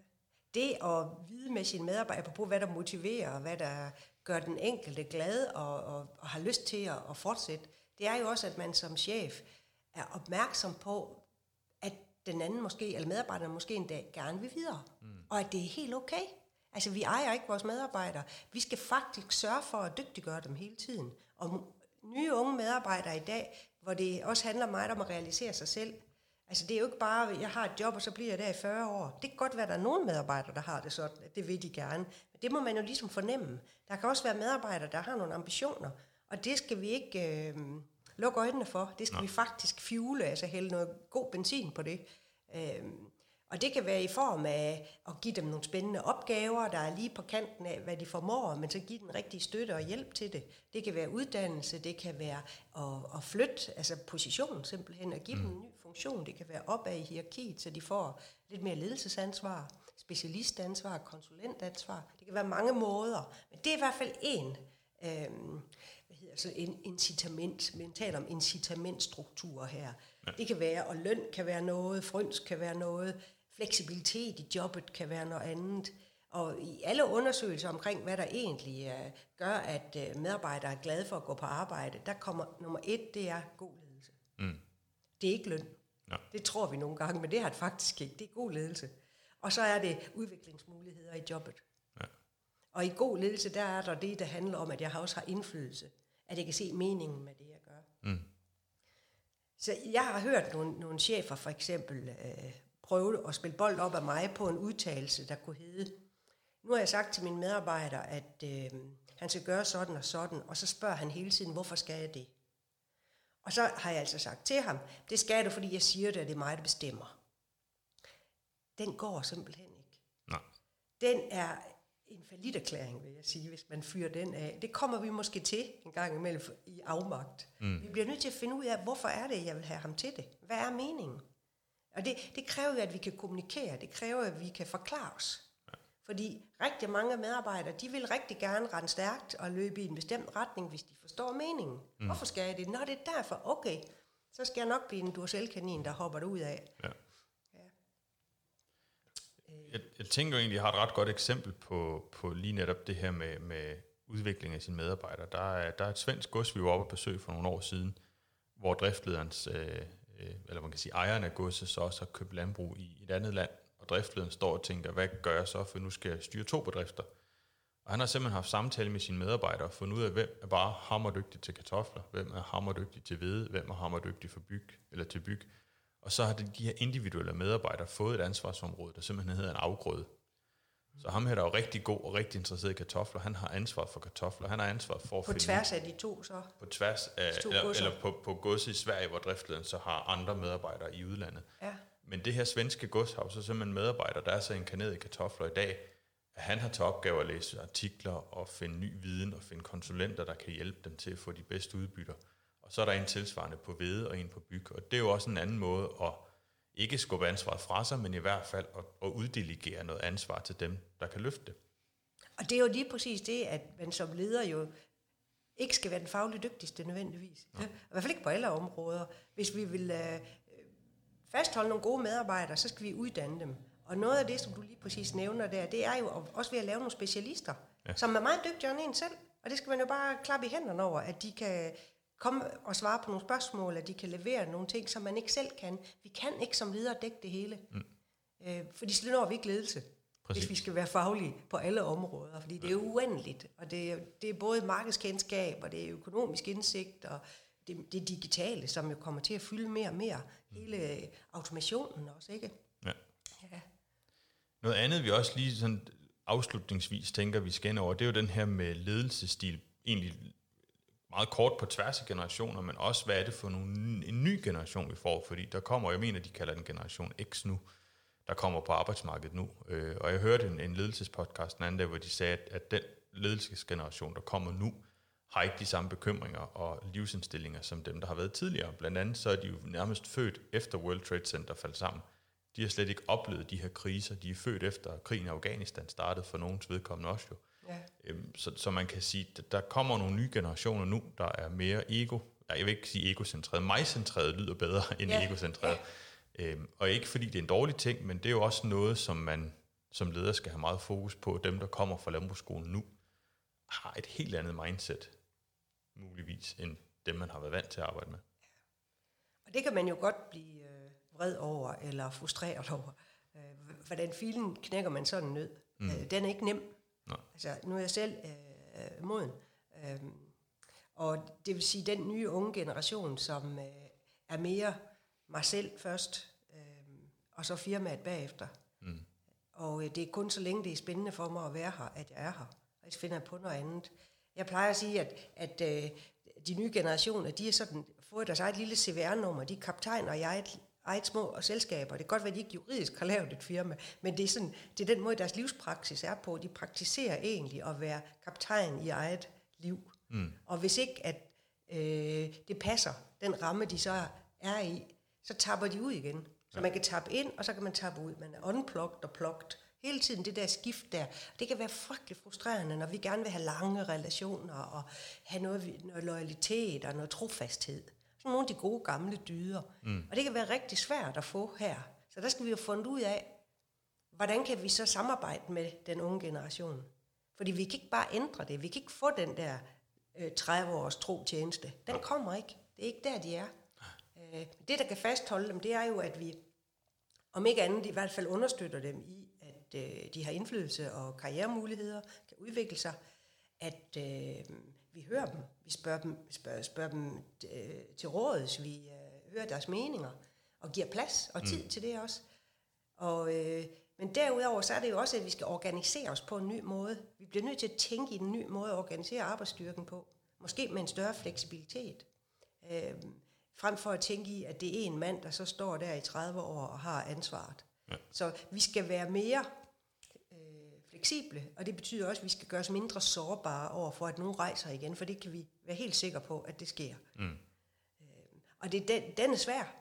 Speaker 2: Det at vide med sine medarbejdere på, hvad der motiverer, og hvad der gør den enkelte glad og, og, og har lyst til at, at fortsætte, det er jo også, at man som chef er opmærksom på, den anden måske, eller medarbejderen måske en dag gerne vil videre. Mm. Og at det er helt okay. Altså, vi ejer ikke vores medarbejdere. Vi skal faktisk sørge for at dygtiggøre dem hele tiden. Og nye unge medarbejdere i dag, hvor det også handler meget om at realisere sig selv. Altså, det er jo ikke bare, at jeg har et job, og så bliver jeg der i 40 år. Det kan godt være, at der er nogle medarbejdere, der har det sådan, at det vil de gerne. Men det må man jo ligesom fornemme. Der kan også være medarbejdere, der har nogle ambitioner, og det skal vi ikke øh, lukke øjnene for. Det skal Nå. vi faktisk fuele, altså hælde noget god benzin på det. Øh, Og det kan være i form af at give dem nogle spændende opgaver, der er lige på kanten af, hvad de formår, men så give den rigtige støtte og hjælp til det. Det kan være uddannelse, det kan være at, at flytte, altså position simpelthen, at give mm. dem en ny funktion. Det kan være opad i hierarkiet, så de får lidt mere ledelsesansvar, specialistansvar, konsulentansvar. Det kan være mange måder, men det er i hvert fald en, øhm, hedder så, en incitament, man taler om incitamentstrukturer her. Ja. Det kan være, og løn kan være noget, frøns kan være noget, fleksibilitet i jobbet kan være noget andet. Og i alle undersøgelser omkring, hvad der egentlig uh, gør, at uh, medarbejdere er glade for at gå på arbejde, der kommer nummer et, det er god ledelse. Mm. Det er ikke løn. Ja. Det tror vi nogle gange, men det har det faktisk ikke. Det er god ledelse. Og så er det udviklingsmuligheder i jobbet. Ja. Og i god ledelse, der er der det, der handler om, at jeg også har indflydelse. At jeg kan se meningen med det, jeg gør. Mm. Så jeg har hørt nogle, nogle chefer for eksempel øh, prøve at spille bold op af mig på en udtalelse, der kunne hedde, nu har jeg sagt til min medarbejder, at øh, han skal gøre sådan og sådan, og så spørger han hele tiden, hvorfor skal jeg det? Og så har jeg altså sagt til ham, det skal du, fordi jeg siger det, at det er mig, der bestemmer. Den går simpelthen ikke.
Speaker 1: Nej.
Speaker 2: Den er en erklæring, vil jeg sige, hvis man fyrer den af. Det kommer vi måske til en gang imellem i afmagt. Mm. Vi bliver nødt til at finde ud af, hvorfor er det, jeg vil have ham til det? Hvad er meningen? Og det, det kræver jo, at vi kan kommunikere. Det kræver, at vi kan forklare os. Fordi rigtig mange medarbejdere, de vil rigtig gerne rende stærkt og løbe i en bestemt retning, hvis de forstår meningen. Mm. Hvorfor skal jeg det? Nå, det er derfor. Okay, så skal jeg nok blive en duracell-kanin, der hopper ud af. Ja.
Speaker 1: Jeg, jeg tænker egentlig, at jeg har et ret godt eksempel på, på lige netop det her med, med udvikling af sine medarbejdere. Der er, der er et svensk gods, vi var oppe at besøge for nogle år siden, hvor driftlederens, øh, øh, eller man kan sige ejeren af godset, så også har købt landbrug i et andet land, og driftlederen står og tænker, hvad gør jeg så, for nu skal jeg styre to bedrifter. Og han har simpelthen haft samtale med sine medarbejdere og fundet ud af, hvem er bare hammerdygtig til kartofler, hvem er hammerdygtig til hvede, hvem er hammerdygtig for byg, eller til byg. Og så har de, de her individuelle medarbejdere fået et ansvarsområde, der simpelthen hedder en afgrøde. Så ham her, der er jo rigtig god og rigtig interesseret i kartofler, han har ansvar for kartofler. Han har ansvar for at
Speaker 2: På tværs af de to så?
Speaker 1: På tværs af, eller, eller på, på godset i Sverige, hvor driftlederen så har andre medarbejdere i udlandet.
Speaker 2: Ja.
Speaker 1: Men det her svenske gods har så simpelthen medarbejdere, der er så inkarneret i kartofler i dag, at han har til opgave at læse artikler og finde ny viden og finde konsulenter, der kan hjælpe dem til at få de bedste udbytter. Og så er der en tilsvarende på hvede og en på byg. Og det er jo også en anden måde at ikke skubbe ansvaret fra sig, men i hvert fald at, at uddelegere noget ansvar til dem, der kan løfte det.
Speaker 2: Og det er jo lige præcis det, at man som leder jo ikke skal være den fagligt dygtigste nødvendigvis. Ja. I hvert fald ikke på alle områder. Hvis vi vil uh, fastholde nogle gode medarbejdere, så skal vi uddanne dem. Og noget af det, som du lige præcis nævner der, det er jo også ved at lave nogle specialister, ja. som er meget dygtigere end en selv. Og det skal man jo bare klappe i hænderne over, at de kan komme og svare på nogle spørgsmål, at de kan levere nogle ting, som man ikke selv kan. Vi kan ikke som ledere dække det hele. Mm. Øh, fordi så når vi ikke ledelse, Præcis. hvis vi skal være faglige på alle områder. Fordi det er uendeligt, og det er, det er både markedskendskab, og det er økonomisk indsigt, og det, det digitale, som jo kommer til at fylde mere og mere. Mm. Hele automationen også, ikke?
Speaker 1: Ja. ja. Noget andet, vi også lige sådan afslutningsvis tænker, vi skal ind over, det er jo den her med ledelsesstil, egentlig meget kort på tværs af generationer, men også, hvad er det for nogle, en ny generation, vi får? Fordi der kommer, jeg mener, de kalder den generation X nu, der kommer på arbejdsmarkedet nu. Øh, og jeg hørte en, en ledelsespodcast den anden dag, hvor de sagde, at, at den ledelsesgeneration, der kommer nu, har ikke de samme bekymringer og livsindstillinger som dem, der har været tidligere. Blandt andet så er de jo nærmest født efter World Trade Center faldt sammen. De har slet ikke oplevet de her kriser. De er født efter krigen i Afghanistan startede for nogens vedkommende også jo. Ja. Øhm, så, så man kan sige, at der kommer nogle nye generationer nu, der er mere ego, jeg vil ikke sige egocentreret, mig-centreret lyder bedre end ja. egocentreret. Ja. Øhm, og ikke fordi det er en dårlig ting, men det er jo også noget, som man som leder skal have meget fokus på. Dem, der kommer fra landbrugsskolen nu, har et helt andet mindset, muligvis, end dem, man har været vant til at arbejde med. Ja.
Speaker 2: Og det kan man jo godt blive øh, vred over, eller frustreret over. Øh, hvordan filen knækker man sådan ned? Mm. Øh, den er ikke nem. Nej. Altså, nu er jeg selv øh, moden. Øh, og det vil sige, den nye unge generation, som øh, er mere mig selv først, øh, og så firmaet bagefter. Mm. Og øh, det er kun så længe det er spændende for mig at være her, at jeg er her. Og så finder jeg på noget andet. Jeg plejer at sige, at, at øh, de nye generationer, de har sådan fået deres eget lille CVR-nummer. De er kaptajn og jeg eget små selskaber. Det kan godt være, at de ikke juridisk har lavet et firma, men det er, sådan, det er den måde, deres livspraksis er på. De praktiserer egentlig at være kaptajn i eget liv. Mm. Og hvis ikke at øh, det passer, den ramme, de så er i, så tapper de ud igen. Så ja. man kan tappe ind, og så kan man tappe ud. Man er unplugged og plugged. Hele tiden det der skift der. Det kan være frygtelig frustrerende, når vi gerne vil have lange relationer, og have noget, noget loyalitet og noget trofasthed. Sådan nogle af de gode gamle dyder. Mm. Og det kan være rigtig svært at få her. Så der skal vi jo fundet ud af, hvordan kan vi så samarbejde med den unge generation? Fordi vi kan ikke bare ændre det. Vi kan ikke få den der øh, 30-års tro tjeneste. Den kommer ikke. Det er ikke der, de er. Øh, det, der kan fastholde dem, det er jo, at vi om ikke andet i hvert fald understøtter dem i, at øh, de har indflydelse og karrieremuligheder, kan udvikle sig, at øh, vi hører dem, vi spørger dem, spørger, spørger dem øh, til råds, vi øh, hører deres meninger, og giver plads og tid mm. til det også. Og, øh, men derudover så er det jo også, at vi skal organisere os på en ny måde. Vi bliver nødt til at tænke i en ny måde at organisere arbejdsstyrken på. Måske med en større fleksibilitet. Øh, frem for at tænke i, at det er en mand, der så står der i 30 år og har ansvaret. Ja. Så vi skal være mere fleksible, og det betyder også, at vi skal gøre os mindre sårbare over for, at nogen rejser igen, for det kan vi være helt sikre på, at det sker. Mm. Øh, og det, den, den er svær,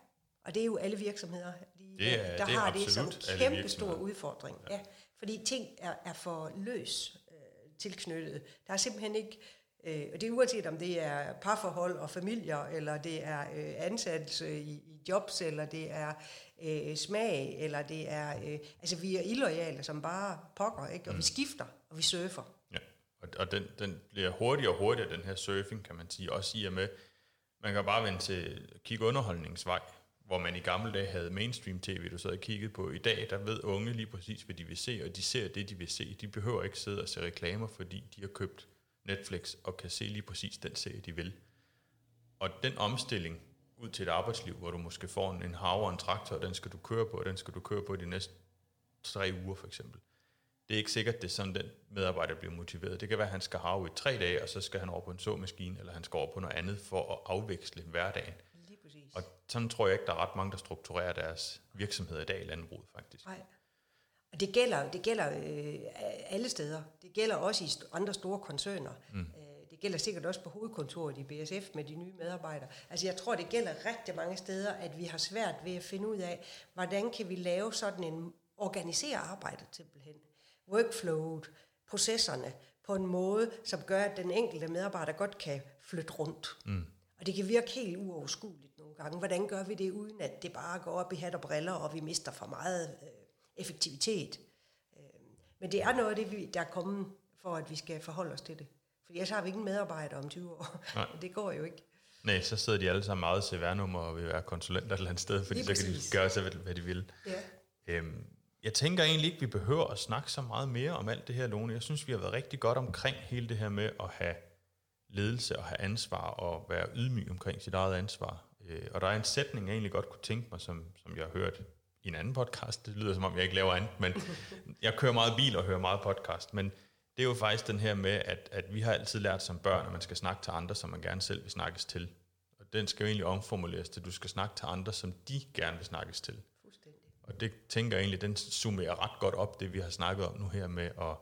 Speaker 2: og det er jo alle virksomheder, de,
Speaker 1: det er,
Speaker 2: der
Speaker 1: det
Speaker 2: har det som kæmpe stor udfordring. Ja. Ja, fordi ting er, er for løs øh, tilknyttet. Der er simpelthen ikke Øh, og det er uanset om det er parforhold og familier, eller det er øh, ansættelse i, i jobs, eller det er øh, smag, eller det er... Øh, altså vi er illoyale som bare pokker, ikke? og mm. vi skifter, og vi surfer.
Speaker 1: Ja, og, og den, den bliver hurtigere og hurtigere, den her surfing, kan man sige, også i og med, man kan bare vende til kigge underholdningsvej, hvor man i gamle dage havde mainstream tv, du sad og kiggede på. I dag, der ved unge lige præcis, hvad de vil se, og de ser det, de vil se. De behøver ikke sidde og se reklamer, fordi de har købt Netflix og kan se lige præcis den serie, de vil. Og den omstilling ud til et arbejdsliv, hvor du måske får en, en hav og en traktor, og den skal du køre på, og den skal du køre på de næste tre uger for eksempel. Det er ikke sikkert, det er sådan, den medarbejder bliver motiveret. Det kan være, at han skal have i tre dage, og så skal han over på en såmaskine, eller han skal over på noget andet for at afveksle hverdagen. Lige præcis. Og sådan tror jeg ikke, der er ret mange, der strukturerer deres virksomhed i dag i landbruget, faktisk.
Speaker 2: Nej. Og det gælder, det gælder øh, alle steder. Det gælder også i andre store koncerner. Mm. Øh, det gælder sikkert også på hovedkontoret i BSF med de nye medarbejdere. Altså jeg tror, det gælder rigtig mange steder, at vi har svært ved at finde ud af, hvordan kan vi lave sådan en, organisere arbejdet simpelthen. Workflowet, processerne, på en måde, som gør, at den enkelte medarbejder godt kan flytte rundt. Mm. Og det kan virke helt uoverskueligt nogle gange. Hvordan gør vi det, uden at det bare går op i hat og briller, og vi mister for meget øh, effektivitet. Øh, men det er noget af det, der er kommet for, at vi skal forholde os til det. For ellers har vi ikke medarbejdere om 20 år. Nej. det går jo ikke.
Speaker 1: Nej, så sidder de alle sammen meget CVR-nummer og vil være konsulenter et eller andet sted, fordi så kan de gøre sig, hvad de vil. Ja. Øhm, jeg tænker egentlig ikke, vi behøver at snakke så meget mere om alt det her, Lone. Jeg synes, vi har været rigtig godt omkring hele det her med at have ledelse og have ansvar og være ydmyg omkring sit eget ansvar. Øh, og der er en sætning, jeg egentlig godt kunne tænke mig, som, som jeg har hørt i en anden podcast. Det lyder som om, jeg ikke laver andet, men jeg kører meget bil og hører meget podcast. Men det er jo faktisk den her med, at, at vi har altid lært som børn, at man skal snakke til andre, som man gerne selv vil snakkes til. Og den skal jo egentlig omformuleres til, at du skal snakke til andre, som de gerne vil snakkes til. Fuldstændig. Og det tænker jeg egentlig, den summerer ret godt op, det vi har snakket om nu her med at,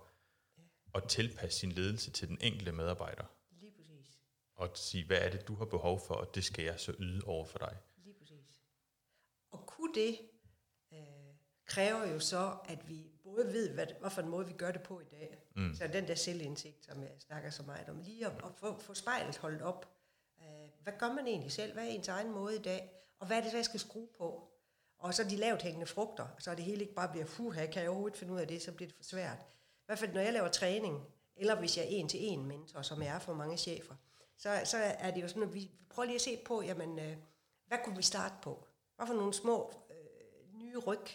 Speaker 1: ja. at tilpasse sin ledelse til den enkelte medarbejder. Lige præcis. Og sige, hvad er det, du har behov for, og det skal jeg så yde over for dig. Lige præcis.
Speaker 2: Og kunne det kræver jo så, at vi både ved, hvad, hvad for en måde vi gør det på i dag. Mm. Så den der selvindsigt, som jeg snakker så meget om, lige at, at få, få spejlet holdt op. Uh, hvad gør man egentlig selv? Hvad er ens egen måde i dag? Og hvad er det, jeg skal skrue på? Og så de lavt hængende frugter, så det hele ikke bare bliver, fuha, kan jeg overhovedet finde ud af det, så bliver det for svært. I hvert fald, når jeg laver træning, eller hvis jeg er en til en mentor, som jeg er for mange chefer, så, så er det jo sådan, at vi prøver lige at se på, jamen, uh, hvad kunne vi starte på? Hvad for nogle små uh, nye ryg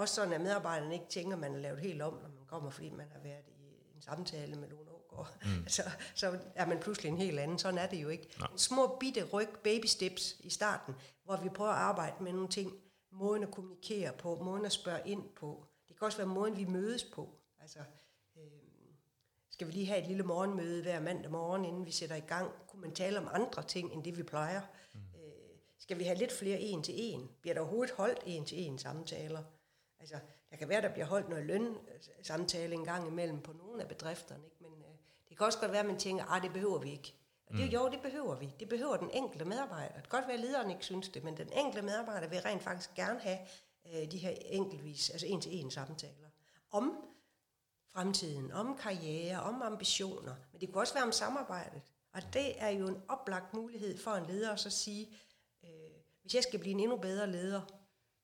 Speaker 2: også sådan, at medarbejderne ikke tænker, at man er lavet helt om, når man kommer, fordi man har været i en samtale med Lone Ågaard. Mm. så, så er man pludselig en helt anden. Sådan er det jo ikke. No. En små bitte ryg, baby steps i starten, hvor vi prøver at arbejde med nogle ting. Måden at kommunikere på, måden at spørge ind på. Det kan også være måden, vi mødes på. Altså, øh, skal vi lige have et lille morgenmøde hver mandag morgen, inden vi sætter i gang? Kunne man tale om andre ting, end det vi plejer? Mm. Øh, Skal vi have lidt flere en til en? Bliver der overhovedet holdt en til en samtaler? Altså, der kan være, der bliver holdt noget løn samtale en gang imellem på nogle af bedrifterne, ikke? men øh, det kan også godt være, at man tænker, at det behøver vi ikke. Og det, mm. jo, det behøver vi. Det behøver den enkelte medarbejder. Det kan godt være, at lederen ikke synes det, men den enkelte medarbejder vil rent faktisk gerne have øh, de her enkeltvis, altså en til en samtaler. Om fremtiden, om karriere, om ambitioner, men det kunne også være om samarbejdet. Og det er jo en oplagt mulighed for en leder at så sige, øh, hvis jeg skal blive en endnu bedre leder,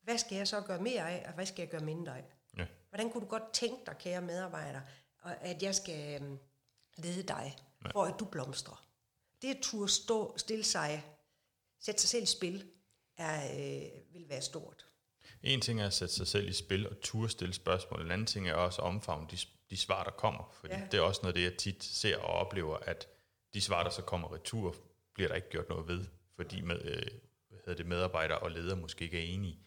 Speaker 2: hvad skal jeg så gøre mere af, og hvad skal jeg gøre mindre af? Ja. Hvordan kunne du godt tænke dig, kære medarbejder, at jeg skal øh, lede dig, ja. for at du blomstrer? Det at turde stå, stille sig, sætte sig selv i spil, er, øh, vil være stort.
Speaker 1: En ting er at sætte sig selv i spil og turde stille spørgsmål. En anden ting er også at omfavne de, de svar, der kommer. Fordi ja. det er også noget, det jeg tit ser og oplever, at de svar, der så kommer retur, bliver der ikke gjort noget ved, fordi med, øh, hvad hedder det, medarbejdere og ledere måske ikke er enige.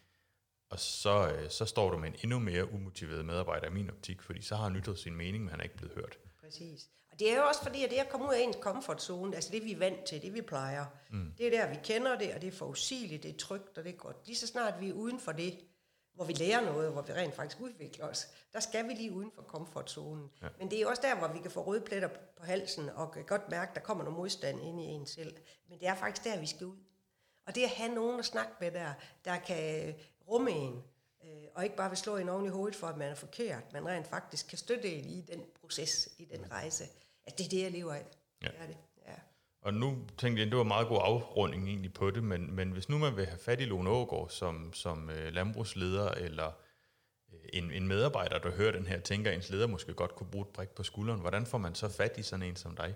Speaker 1: Og så, øh, så står du med en endnu mere umotiveret medarbejder i min optik, fordi så har han ytret sin mening, men han er ikke blevet hørt.
Speaker 2: Præcis. Og det er jo også fordi, at det at komme ud af ens comfort zone, altså det vi er vant til, det vi plejer, mm. det er der, vi kender det, og det er forudsigeligt, det er trygt, og det er godt. Lige så snart vi er uden for det, hvor vi lærer noget, hvor vi rent faktisk udvikler os, der skal vi lige uden for komfortzonen. Ja. Men det er også der, hvor vi kan få røde pletter på halsen, og kan godt mærke, at der kommer noget modstand ind i en selv. Men det er faktisk der, vi skal ud. Og det at have nogen at snakke med der, der kan rumme en, øh, og ikke bare vil slå en oven i hovedet for, at man er forkert, men rent faktisk kan støtte en i den proces, i den rejse. At det er det, jeg lever af. Ja. Det er det.
Speaker 1: Og nu tænkte jeg, at det var meget god afrunding egentlig på det, men, men hvis nu man vil have fat i Lone Ågaard som, som øh, landbrugsleder, eller øh, en, en medarbejder, der hører den her, tænker, at ens leder måske godt kunne bruge et brik på skulderen, hvordan får man så fat i sådan en som dig?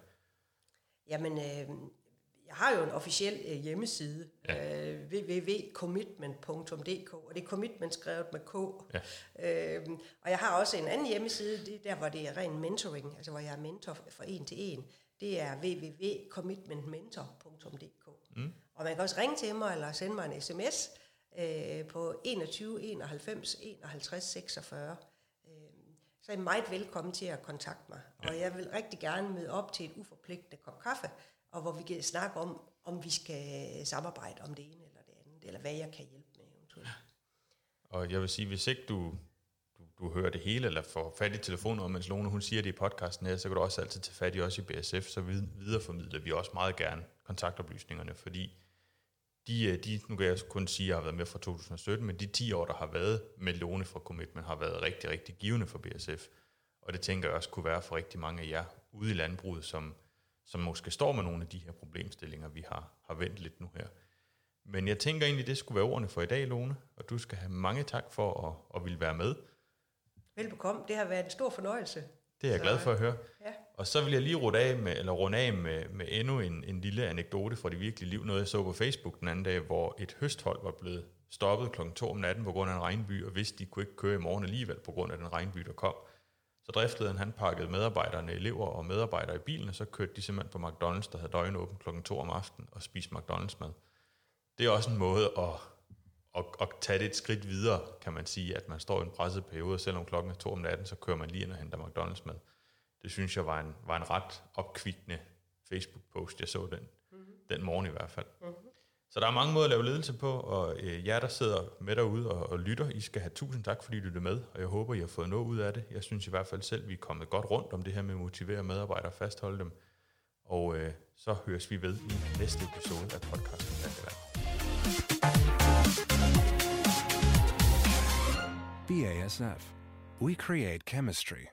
Speaker 2: Jamen, øh, har jo en officiel øh, hjemmeside, ja. øh, www.commitment.dk, og det er commitment skrevet med K. Ja. Øh, og jeg har også en anden hjemmeside, det er der, hvor det er ren mentoring, altså hvor jeg er mentor for en til en det er www.commitmentmentor.dk. Mm. Og man kan også ringe til mig eller sende mig en sms øh, på 21 91 51 46. Øh, så er I meget velkommen til at kontakte mig. Ja. Og jeg vil rigtig gerne møde op til et uforpligtende kop kaffe, og hvor vi kan snakke om, om vi skal samarbejde om det ene eller det andet, eller hvad jeg kan hjælpe med eventuelt. Ja.
Speaker 1: Og jeg vil sige, hvis ikke du du du hører det hele, eller får fat i telefonen, mens Lone hun siger det i podcasten her, så kan du også altid tage fat i os i BSF, så videreformidler vi også meget gerne kontaktoplysningerne, fordi de, øh, de, nu kan jeg kun sige, at jeg har været med fra 2017, men de 10 år, der har været med Lone fra Commitment, har været rigtig, rigtig givende for BSF. Og det tænker jeg også kunne være for rigtig mange af jer ude i landbruget, som, som måske står med nogle af de her problemstillinger, vi har, har vendt lidt nu her. Men jeg tænker egentlig, det skulle være ordene for i dag, Lone, og du skal have mange tak for at, at ville være med.
Speaker 2: Velbekomme. Det har været en stor fornøjelse.
Speaker 1: Det er jeg så, glad for at høre. Ja. Og så vil jeg lige runde af med, eller runde af med, med endnu en, en lille anekdote fra det virkelige liv. Noget jeg så på Facebook den anden dag, hvor et høsthold var blevet stoppet klokken 2 om natten på grund af en regnby, og vidste, de kunne ikke køre i morgen alligevel på grund af den regnby, der kom. Så driftlederen han pakkede medarbejderne, elever og medarbejdere i bilen, og så kørte de simpelthen på McDonald's, der havde døgnåben klokken 2 om aftenen, og spiste McDonald's mad. Det er også en måde at at, at tage det et skridt videre, kan man sige, at man står i en presset periode, og selvom klokken er to om natten, så kører man lige ind og henter McDonald's med. Det synes jeg var en, var en ret opkvikkende Facebook-post, jeg så den, mm-hmm. den morgen i hvert fald. Mm-hmm. Så der er mange måder at lave ledelse på, og øh, jer, der sidder med derude og, og lytter, I skal have tusind tak, fordi I lyttede med, og jeg håber, I har fået noget ud af det. Jeg synes i hvert fald selv, vi er kommet godt rundt om det her med at motivere medarbejdere og fastholde dem. Og øh, så høres vi ved i næste episode af podcasten Planteværk. BASF. We create chemistry.